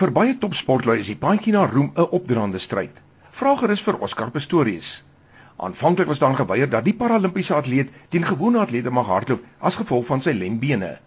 Vir baie topsportlui is die paadjie na roem 'n opdraande stryd. Vrager is vir Oscar Pistorius. Aanvanklik was daar geweier dat die paralimpiese atleet teen gewone atlete mag hardloop as gevolg van sy lembene.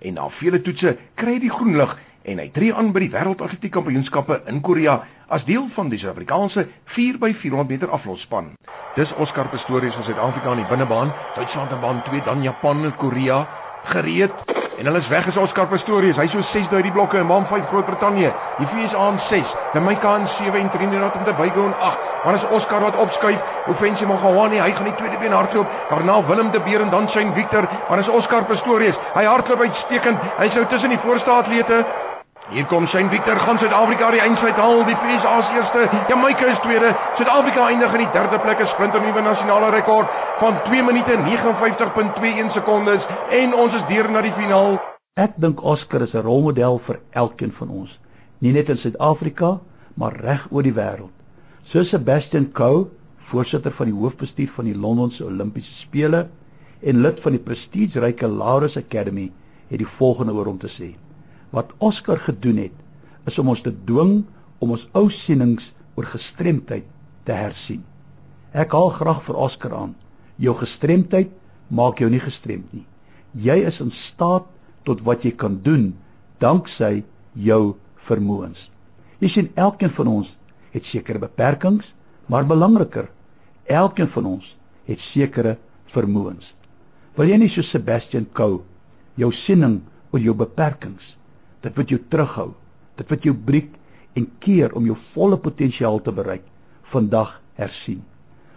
En na vele toetse kry hy die groen lig en hy tree aan by die wêreldatletiek kampioenskappe in Korea as deel van die Suid-Afrikaanse 4x400 meter aflosspan. Dis Oscar Pistorius van Suid-Afrika in die binnebaan, Duitsland in baan 2, dan Japan en Korea gereed. En hulle is weg is Oscar Pistorius. Hy so 6 by die blokke en man 5 Groot-Brittanje. Die VSA aan 6. Jamaica aan 7 en Trinidad om te bygo aan 8. Maar is Oscar wat opskuif. Offensie Mogawani, hy gaan die tweede been hardloop. Daarna Willem de Beer en dan Shane Victor. Maar is Oscar Pistorius. Hy hardloop uitstekend. Hy sou tussen die voorste atlete Hier kom Shane Victor gaan Suid-Afrika die eindstryd haal. Die VSA is eerste. Jamaica is tweede. Suid-Afrika eindig in die derde plek. 'n Sprinter nuwe nasionale rekord van 2 minute 59.21 sekondes en ons is deur na die finaal. Ek dink Oscar is 'n rolmodel vir elkeen van ons, nie net in Suid-Afrika, maar reg oor die wêreld. So Sebastian Coe, voorsitter van die hoofbestuur van die Londense Olimpiese Spele en lid van die prestigeryke Laureus Academy, het die volgende oor hom te sê: Wat Oscar gedoen het, is om ons te dwing om ons ou sienings oor gestremdheid te hersien. Ek haal graag vir Oscar aan Jou gestremdheid maak jou nie gestremd nie. Jy is in staat tot wat jy kan doen danksy jou vermoëns. Jy sien elkeen van ons het sekere beperkings, maar belangriker, elkeen van ons het sekere vermoëns. Wil jy nie so Sebastian Coe jou siening oor jou beperkings, dit wat jou terughou, dit wat jou breek en keer om jou volle potensiaal te bereik, vandag hersien.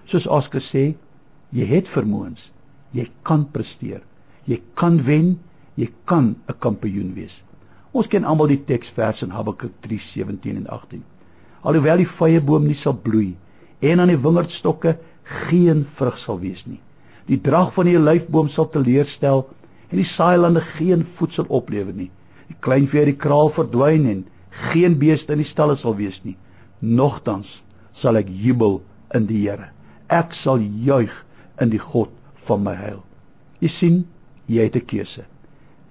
Soos Oscar sê, Jy het vermoëns. Jy kan presteer. Jy kan wen. Jy kan 'n kampioen wees. Ons ken almal die teksvers in Habakuk 3:17 en 18. Alhoewel die vyeboom nie sal bloei en aan die wingerdstokke geen vrug sal wees nie. Die drag van die olyfboom sal teleurstel en die saailande geen voedsel oplewer nie. Die kleinvee uit die kraal verdwyn en geen beeste in die stalle sal wees nie. Nogtans sal ek jubel in die Here. Ek sal juig in die God van my heil. Jy sien, jy het 'n keuse.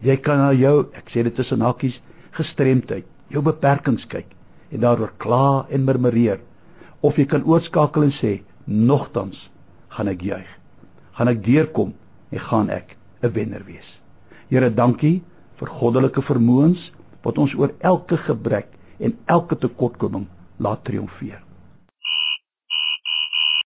Jy kan na jou, ek sê dit tussen hakkies, gestremdheid, jou beperkings kyk en daaroor kla en murmureer of jy kan oorskakel en sê, nogtans gaan ek juig. Gaan ek deurkom en gaan ek 'n wenner wees. Here, dankie vir goddelike vermoëns wat ons oor elke gebrek en elke tekortkoming laat triomfeer.